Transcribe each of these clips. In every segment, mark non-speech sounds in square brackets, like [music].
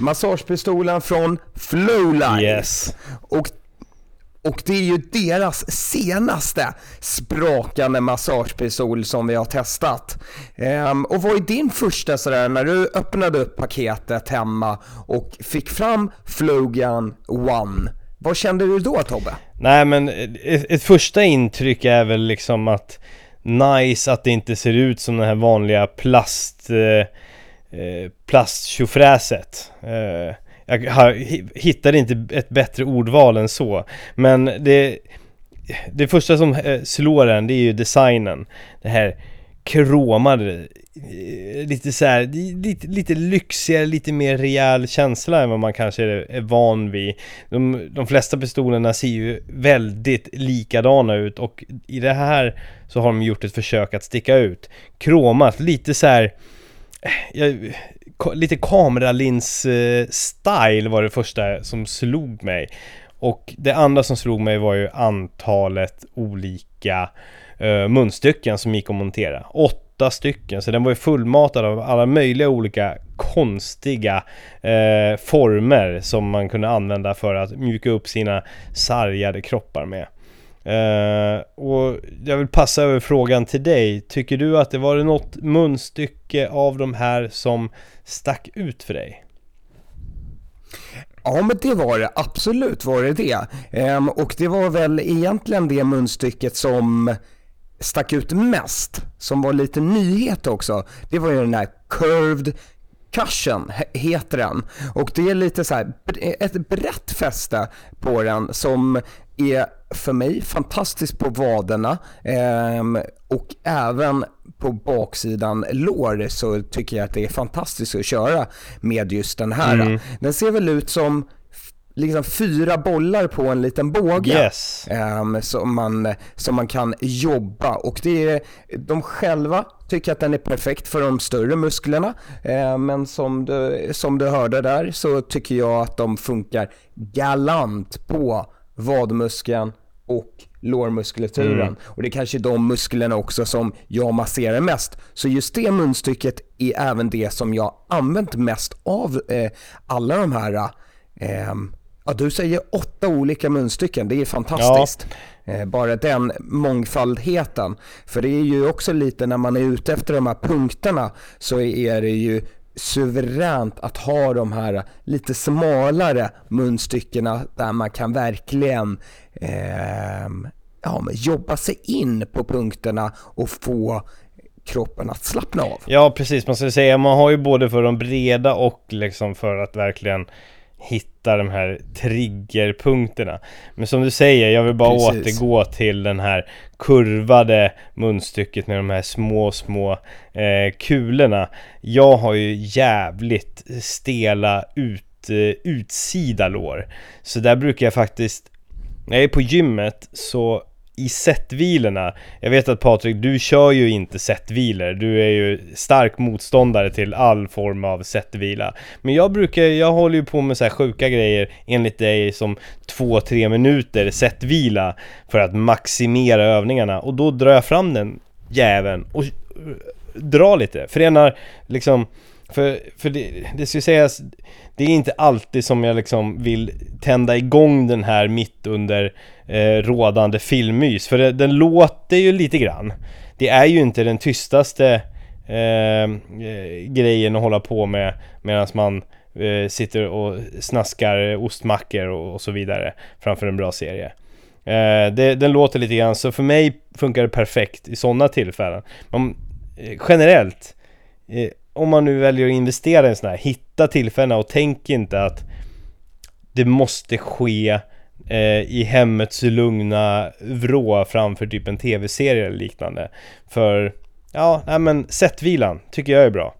massagepistolen från Flowline. Yes. Och, och det är ju deras senaste sprakande massagepistol som vi har testat. Ehm, och vad är din första sådär, när du öppnade upp paketet hemma och fick fram Flogan One? Vad kände du då Tobbe? Nej men ett, ett första intryck är väl liksom att nice att det inte ser ut som det här vanliga plast eh, eh plasttjofräset. Eh, jag har, hittade inte ett bättre ordval än så. Men det, det första som eh, slår en, det är ju designen. Det här kromade, eh, lite så här, lite, lite lyxigare, lite mer rejäl känsla än vad man kanske är, är van vid. De, de flesta pistolerna ser ju väldigt likadana ut och i det här så har de gjort ett försök att sticka ut. Kromat, lite så här, jag, lite kameralins-style var det första som slog mig. Och det andra som slog mig var ju antalet olika uh, munstycken som gick att montera. Åtta stycken, så den var ju fullmatad av alla möjliga olika konstiga uh, former som man kunde använda för att mjuka upp sina sargade kroppar med. Uh, och jag vill passa över frågan till dig. Tycker du att det var något munstycke av de här som stack ut för dig? Ja men det var det, absolut var det det. Um, och det var väl egentligen det munstycket som stack ut mest, som var lite nyhet också. Det var ju den här curved cushion heter den. Och det är lite så här, ett brett fäste på den som är för mig fantastiskt på vaderna eh, och även på baksidan lår så tycker jag att det är fantastiskt att köra med just den här. Mm. Den ser väl ut som liksom fyra bollar på en liten båge yes. um, som, man, som man kan jobba och det är, de själva tycker att den är perfekt för de större musklerna uh, men som du, som du hörde där så tycker jag att de funkar galant på vadmuskeln och lårmuskulaturen. Mm. Och det är kanske de musklerna också som jag masserar mest. Så just det munstycket är även det som jag använt mest av eh, alla de här eh, Ja, du säger åtta olika munstycken, det är fantastiskt. Ja. Eh, bara den mångfaldheten. För det är ju också lite när man är ute efter de här punkterna så är det ju suveränt att ha de här lite smalare munstyckena där man kan verkligen eh, ja, jobba sig in på punkterna och få kroppen att slappna av. Ja precis, man ska säga man har ju både för de breda och liksom för att verkligen hitta de här triggerpunkterna. Men som du säger, jag vill bara Precis. återgå till den här kurvade munstycket med de här små, små eh, kulorna. Jag har ju jävligt stela ut, eh, utsida lår. Så där brukar jag faktiskt, när jag är på gymmet så i setvilorna. Jag vet att Patrik, du kör ju inte setvilor. Du är ju stark motståndare till all form av setvila. Men jag brukar, jag håller ju på med så här sjuka grejer enligt dig som 2-3 minuter setvila för att maximera övningarna. Och då drar jag fram den jäveln och drar lite. Förenar liksom för, för det, det ska sägas, det är inte alltid som jag liksom vill tända igång den här mitt under eh, rådande filmmys. För det, den låter ju lite grann. Det är ju inte den tystaste eh, eh grejen att hålla på med medan man eh, sitter och snaskar ostmackor och, och, så vidare framför en bra serie. Eh, det, den låter lite grann, så för mig funkar det perfekt i sådana tillfällen. Man, eh, generellt eh, om man nu väljer att investera i en sån här, hitta tillfällena och tänk inte att det måste ske eh, i hemmets lugna vrå framför typ en tv-serie eller liknande. För, ja, nej men sättvilan tycker jag är bra.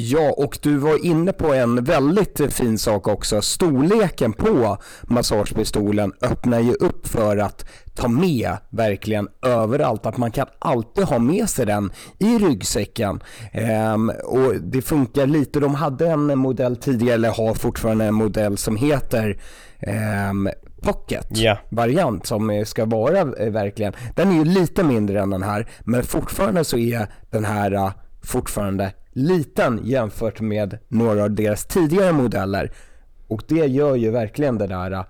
Ja, och du var inne på en väldigt fin sak också. Storleken på massagepistolen öppnar ju upp för att ta med verkligen överallt. Att man kan alltid ha med sig den i ryggsäcken. Ehm, och det funkar lite. De hade en modell tidigare, eller har fortfarande en modell som heter ehm, Pocket-variant yeah. som ska vara eh, verkligen. Den är ju lite mindre än den här, men fortfarande så är den här uh, fortfarande liten jämfört med några av deras tidigare modeller. Och det gör ju verkligen det där äh,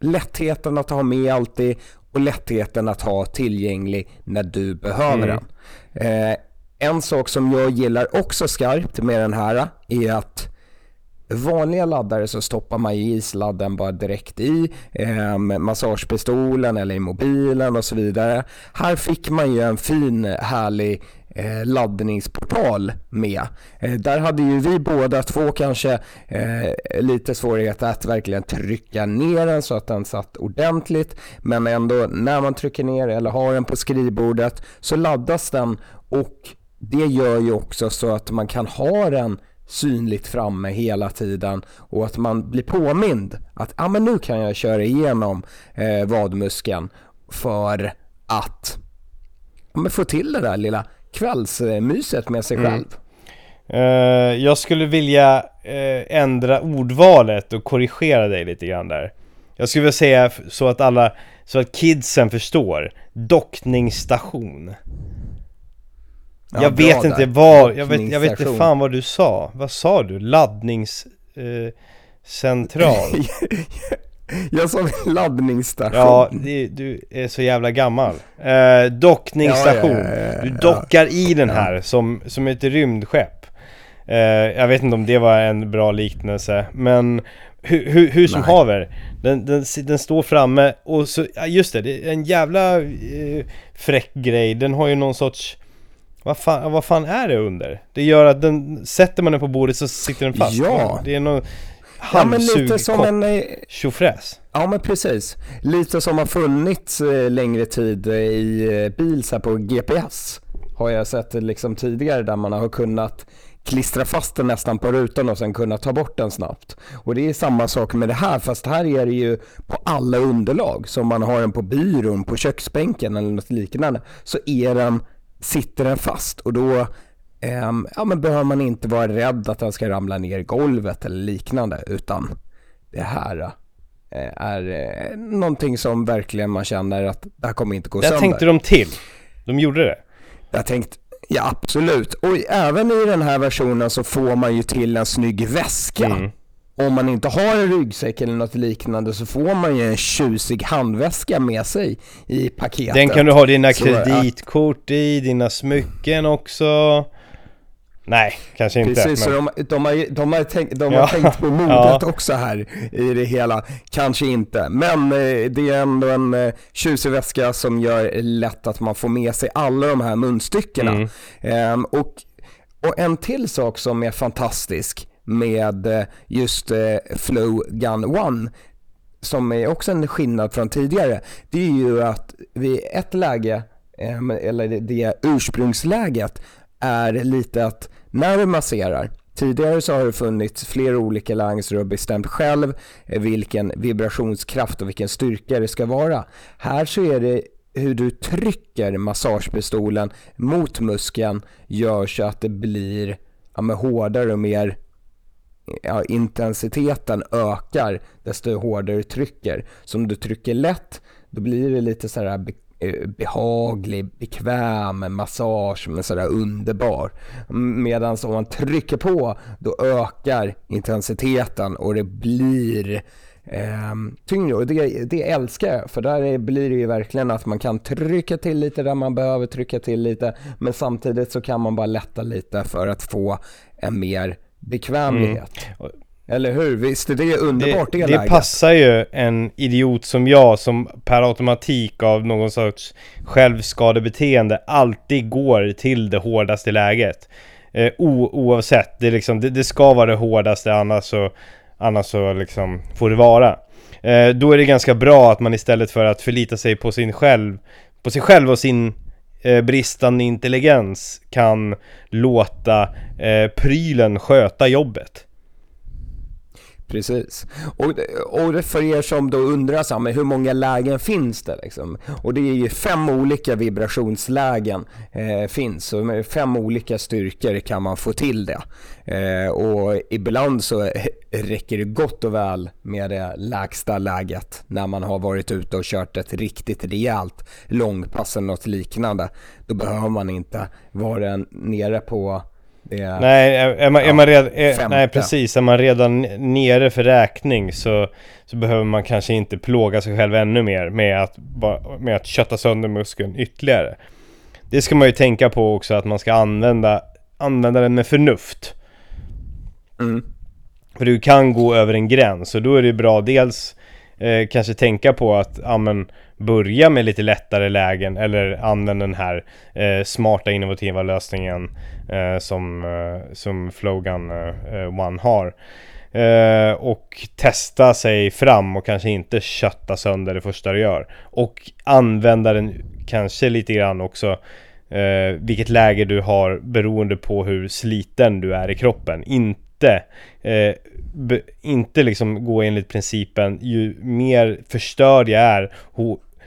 lättheten att ha med alltid och lättheten att ha tillgänglig när du behöver mm. den. Eh, en sak som jag gillar också skarpt med den här är att vanliga laddare så stoppar man i sladden bara direkt i eh, massagepistolen eller i mobilen och så vidare. Här fick man ju en fin härlig eh, laddningsportal med. Eh, där hade ju vi båda två kanske eh, lite svårighet att verkligen trycka ner den så att den satt ordentligt. Men ändå när man trycker ner eller har den på skrivbordet så laddas den och det gör ju också så att man kan ha den synligt framme hela tiden och att man blir påmind att ah, men nu kan jag köra igenom eh, vadmuskeln för att ja, få till det där lilla kvällsmyset med sig mm. själv. Uh, jag skulle vilja uh, ändra ordvalet och korrigera dig lite grann där. Jag skulle vilja säga så att alla, så att kidsen förstår. Dockningsstation. Ja, jag vet inte där. vad, jag vet, jag vet inte fan vad du sa. Vad sa du? Laddningscentral? Uh, [laughs] Jag sa laddningsstation. Ja, det, du är så jävla gammal. Eh, dockningsstation. Ja, ja, ja, du dockar i den här som, som ett rymdskepp. Eh, jag vet inte om det var en bra liknelse, men hur, hur, hur som Nej. haver. Den, den, den, står framme och så, just det, det är en jävla eh, fräck grej. Den har ju någon sorts vad fan, vad fan är det under? Det gör att den, sätter man den på bordet så sitter den fast. Ja! Det är någon halvsug ja, lite som en eh. Ja men precis. Lite som har funnits eh, längre tid i eh, bil så på GPS. Har jag sett liksom tidigare där man har kunnat klistra fast den nästan på rutan och sen kunna ta bort den snabbt. Och det är samma sak med det här fast här är det ju på alla underlag. Som man har den på byrån, på köksbänken eller något liknande. Så är den, sitter den fast och då Ehm, ja, men behöver man inte vara rädd att den ska ramla ner i golvet eller liknande utan det här eh, är eh, någonting som verkligen man känner att det här kommer inte gå Där sönder. tänkte de till. De gjorde det. Jag tänkte, ja absolut. Och även i den här versionen så får man ju till en snygg väska. Mm. Om man inte har en ryggsäck eller något liknande så får man ju en tjusig handväska med sig i paketet. Den kan du ha dina kreditkort i, dina smycken också. Nej, kanske inte. Precis, men... så de, de, har, de, har, tänkt, de har tänkt på [laughs] modet ja. också här i det hela. Kanske inte, men eh, det är ändå en eh, tjusig väska som gör lätt att man får med sig alla de här munstyckena. Mm. Ehm, och, och en till sak som är fantastisk med eh, just Flow Gun One som är också en skillnad från tidigare, det är ju att vid ett läge, ehm, eller det ursprungsläget, är lite att när du masserar, tidigare så har det funnits flera olika lägen så du har bestämt själv eh, vilken vibrationskraft och vilken styrka det ska vara. Här så är det hur du trycker massagepistolen mot muskeln gör så att det blir ja, med hårdare och mer ja, intensiteten ökar desto hårdare du trycker. Så om du trycker lätt då blir det lite så här behaglig, bekväm massage men sådär underbar. Medan om man trycker på då ökar intensiteten och det blir eh, tyngre och det, det älskar jag för där blir det ju verkligen att man kan trycka till lite där man behöver trycka till lite men samtidigt så kan man bara lätta lite för att få en mer bekvämlighet. Mm. Eller hur? Visst är det underbart det, det läget? Det passar ju en idiot som jag som per automatik av någon sorts självskadebeteende alltid går till det hårdaste läget. Eh, o, oavsett, det, liksom, det, det, ska vara det hårdaste annars så, annars så liksom får det vara. Eh, då är det ganska bra att man istället för att förlita sig på sin själv, på sig själv och sin eh, bristande intelligens kan låta eh, prylen sköta jobbet. Precis. Och, och för er som då undrar så här, hur många lägen finns det liksom? Och det är ju fem olika vibrationslägen eh, finns. Så med fem olika styrkor kan man få till det. Eh, och ibland så [laughs] räcker det gott och väl med det lägsta läget när man har varit ute och kört ett riktigt rejält långpass eller något liknande. Då behöver man inte vara nere på är nej, är man, är man redan, är, nej precis, är man redan nere för räkning så, så behöver man kanske inte plåga sig själv ännu mer med att, med att kötta sönder muskeln ytterligare. Det ska man ju tänka på också att man ska använda, använda den med förnuft. Mm. För du kan gå över en gräns och då är det bra dels eh, kanske tänka på att ja, men, börja med lite lättare lägen eller använda den här eh, smarta innovativa lösningen eh, som, eh, som Flowgun eh, One har. Eh, och testa sig fram och kanske inte kötta sönder det första du gör. Och använda den kanske lite grann också eh, vilket läge du har beroende på hur sliten du är i kroppen. Inte eh, be, inte liksom gå enligt principen ju mer förstörd jag är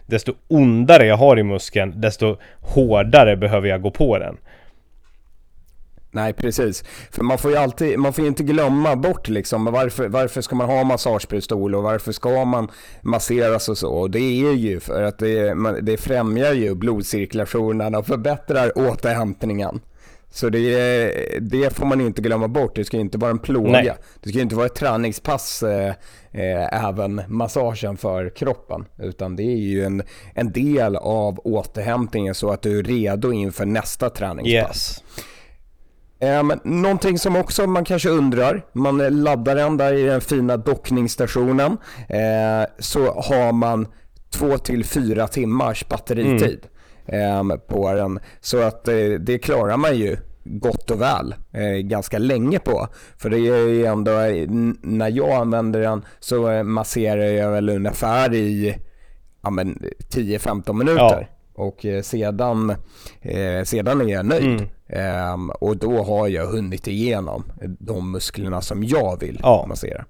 desto ondare jag har i muskeln desto hårdare behöver jag gå på den. Nej precis, för man får ju alltid, man får inte glömma bort liksom varför, varför ska man ha massagepistol och varför ska man masseras och så. Och det är ju för att det, det främjar ju blodcirkulationen och förbättrar återhämtningen. Så det, det får man inte glömma bort, det ska inte vara en plåga. Nej. Det ska inte vara ett träningspass, eh, eh, även massagen för kroppen. Utan det är ju en, en del av återhämtningen så att du är redo inför nästa träningspass. Yes. Um, någonting som också man kanske undrar, man laddar den där i den fina dockningsstationen, uh, så har man två till fyra timmars batteritid mm. Um, på den. Så att uh, det klarar man ju gott och väl eh, ganska länge på. För det är ju ändå, när jag använder den så masserar jag väl ungefär i ja, 10-15 minuter. Ja. Och eh, sedan, eh, sedan är jag nöjd. Mm. Um, och då har jag hunnit igenom de musklerna som jag vill ja. massera.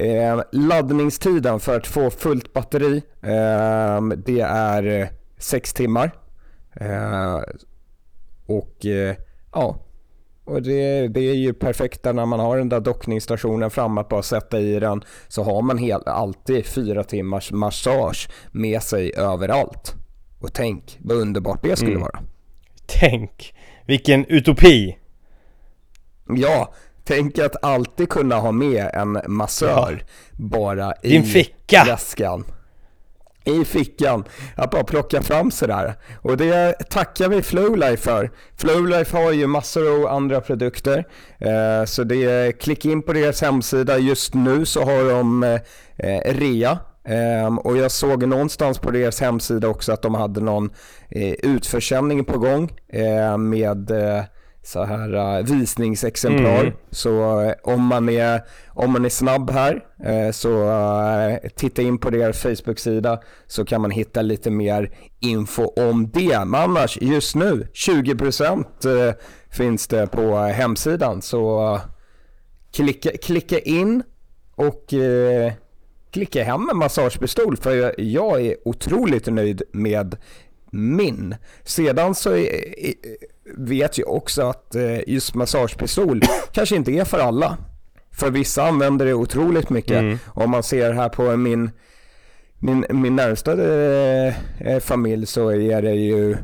Uh, laddningstiden för att få fullt batteri, det är 6 timmar. Uh, och ja, och det, det, är ju perfekt när man har den där dockningsstationen framme, att bara sätta i den så har man hel, alltid fyra timmars massage med sig överallt. Och tänk vad underbart det skulle mm. vara. Tänk vilken utopi! Ja, tänk att alltid kunna ha med en massör ja. bara i Din ficka. väskan. I fickan, att bara plocka fram sådär. Och det tackar vi Flowlife för. Flowlife har ju massor av andra produkter. Eh, så det, klick in på deras hemsida. Just nu så har de eh, rea Um, och jag såg någonstans på deras hemsida också att de hade någon uh, utförsäljning på gång uh, med uh, så här visningsexemplar. Mm. Så om, man är, om man är snabb här så titta in på deras Facebook-sida så kan man hitta lite mer info om det. Men annars just nu 20% finns det på hemsidan så klicka, klicka in och klicka hem en massagepistol för jag är otroligt nöjd med min. Sedan så vet jag också att eh, just massagepistol [coughs] kanske inte är för alla. För vissa använder det otroligt mycket. Mm. Om man ser här på min, min, min närmsta eh, familj så är det ju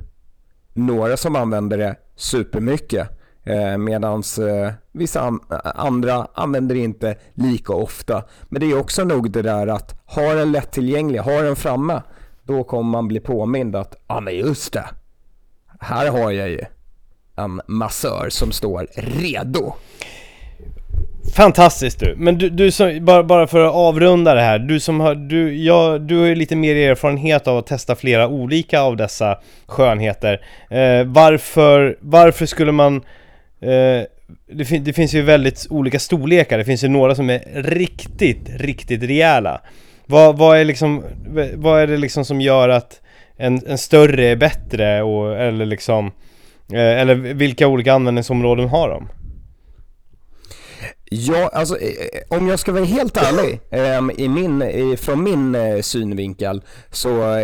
några som använder det supermycket. Eh, Medan eh, vissa andra använder det inte lika ofta. Men det är också nog det där att ha den lättillgänglig, ha den framme. Då kommer man bli påmind att, ja ah, men just det. Här har jag ju en massör som står redo. Fantastiskt du! Men du, du som, bara, bara för att avrunda det här, du som har, du, ja, du har ju lite mer erfarenhet av att testa flera olika av dessa skönheter. Eh, varför, varför skulle man Eh, det, fin det, finns ju väldigt olika storlekar, det finns ju några som är riktigt, riktigt rejäla. Vad, vad, är, liksom, vad är det liksom som gör att en, en större är bättre och, eller liksom eh, Eh, eller vilka olika användningsområden har de? Ja, alltså eh, eh, om jag ska vara helt ärlig, ehm, i min, från min synvinkel så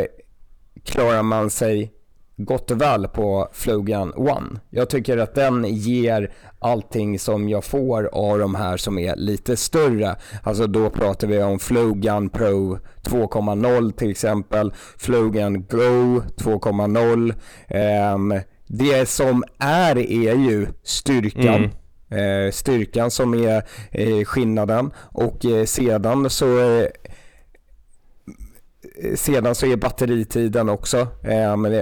klarar man sig gott och väl på Flogan One. Jag tycker att den ger allting som jag får av de här som är lite större. Alltså då pratar vi om Flogan Pro 2.0 till exempel, Flogan Go 2.0. eh, det som är är ju styrkan. Mm. Eh, styrkan som är eh, skillnaden och eh, sedan så sedan så är batteritiden också,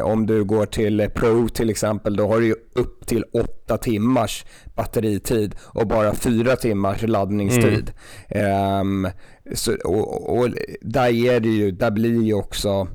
om du går till Pro till exempel, då har du upp till 8 timmars batteritid och bara 4 timmars laddningstid. Mm. Eh, så, och, och, där, är det ju, där blir ju också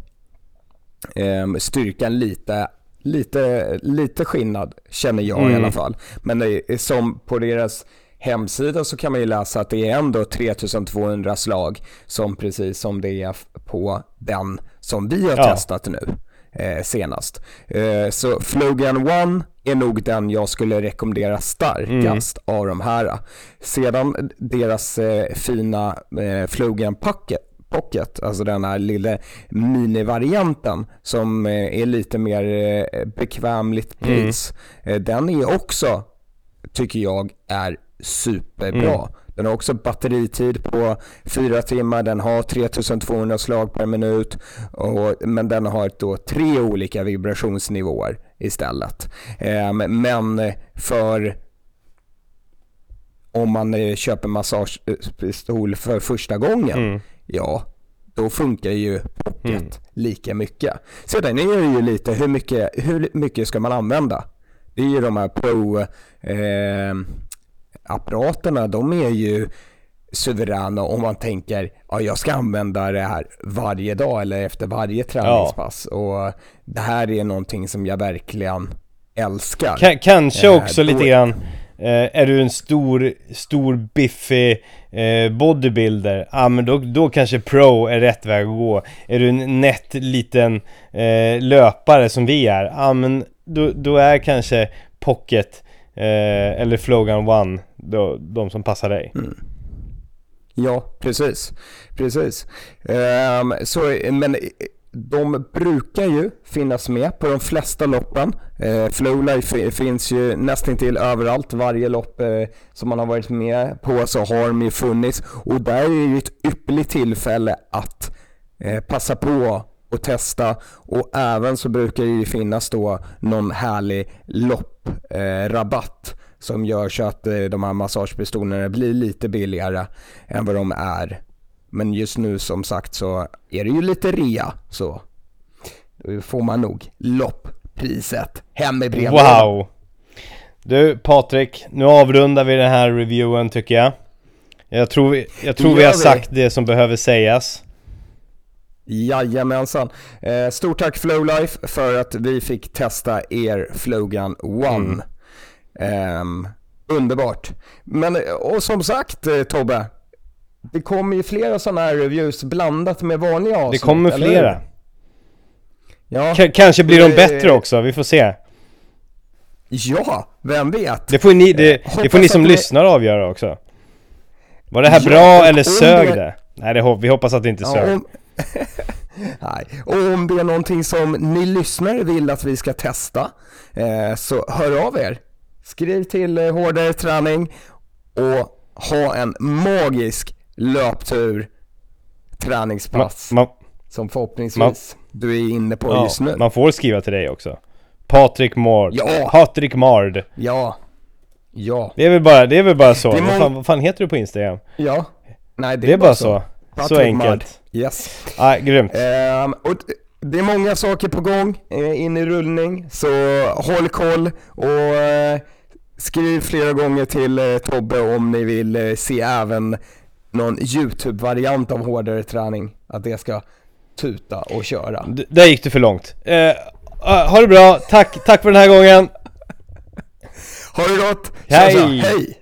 eh, styrkan lite lite, lite skillnad känner jag mm. i alla fall. Men det som på deras hemsida så kan man ju läsa att det är ändå 3200 slag som precis som det är på den som vi har ja. testat nu eh, senast. Eh, så Flogan One är nog den jag skulle rekommendera starkast mm. av de här. Sedan deras eh, fina eh, Flogan Pocket Pocket, alltså den här lilla minivarianten som eh, är lite mer eh, bekvämligt pris. Mm. Den är också, tycker jag, är superbra. Mm. Den har också batteritid på 4 timmar, den har 3200 slag per minut, och, men den har då tre olika vibrationsnivåer istället. Eh, men för om man köper massagepistol för första gången, mm. Ja, då funkar ju Pocket mm. lika mycket. Sedan är det ju lite hur mycket, hur mycket ska man använda? Det är ju de här Pro eh, de är ju suveräna om man tänker ja, jag ska använda det här varje dag eller efter varje träningspass. Ja. Och det här är någonting som jag verkligen älskar. K kanske eh, också äh, lite grann eh, är du en stor, stor biffig eh, bodybuilder, ja men då, då kanske pro är rätt väg att gå. Är du en nätt liten eh, löpare som vi är, ja men då, då är kanske pocket eh, eller Flogan One då, de som passar dig. Mm. Ja, precis. Precis. Um, så, men de brukar ju finnas med på de flesta loppen. Eh, Flowlife finns ju nästan till överallt. Varje lopp eh, som man har varit med på så har de ju funnits. Och där är ju ett ypperligt tillfälle att eh, passa på och testa. Och även så brukar det ju finnas då någon härlig lopprabatt. Eh, som gör så att eh, de här massagepistolerna blir lite billigare än vad de är. Men just nu som sagt så är det ju lite rea så då får man nog lopppriset hem i brevlådan. Wow! Du Patrik, nu avrundar vi den här reviewen tycker jag. Jag tror, vi, jag tror vi har sagt det som behöver sägas. Jajamensan. Eh, stort tack Flowlife för att vi fick testa er Flogan One. Mm. Um, underbart. Men och som sagt eh, Tobbe, det kommer ju flera sådana här reviews blandat med vanliga avsnitt. Det kommer flera. Ja, K kanske blir de bättre också, vi får se. Ja, vem vet? Det får ni, det, det får ni som lyssnar avgöra också. Var det här ja, bra eller sög det? det? Nej, det, vi hoppas att det inte ja, sög. Om... [laughs] Nej, och om det är någonting som ni lyssnare vill att vi ska testa, eh, så hör av er. Skriv till eh, Hårdare Träning och ha en magisk löptur träningspass. Ma, ma, som förhoppningsvis ma, du är inne på ja, just nu. Man får skriva till dig också. Patrik Mard. Ja! Patrik Mard. Ja. Ja. Det är väl bara, det är väl bara så. Vad fan, vad fan heter du på Instagram? Ja. Nej, det, det är, bara så. Så, så enkelt. Mard. Yes. Ah, grymt. Um, och det är många saker på gång eh, in i rullning, så håll koll och eh, skriv flera gånger till eh, Tobbe om ni vill eh, se även någon YouTube-variant av hårdare träning. Att det ska tuta och köra. D där gick du för långt. Eh, ha det bra, tack, tack för den här gången! ha det gott! Hej! Hej!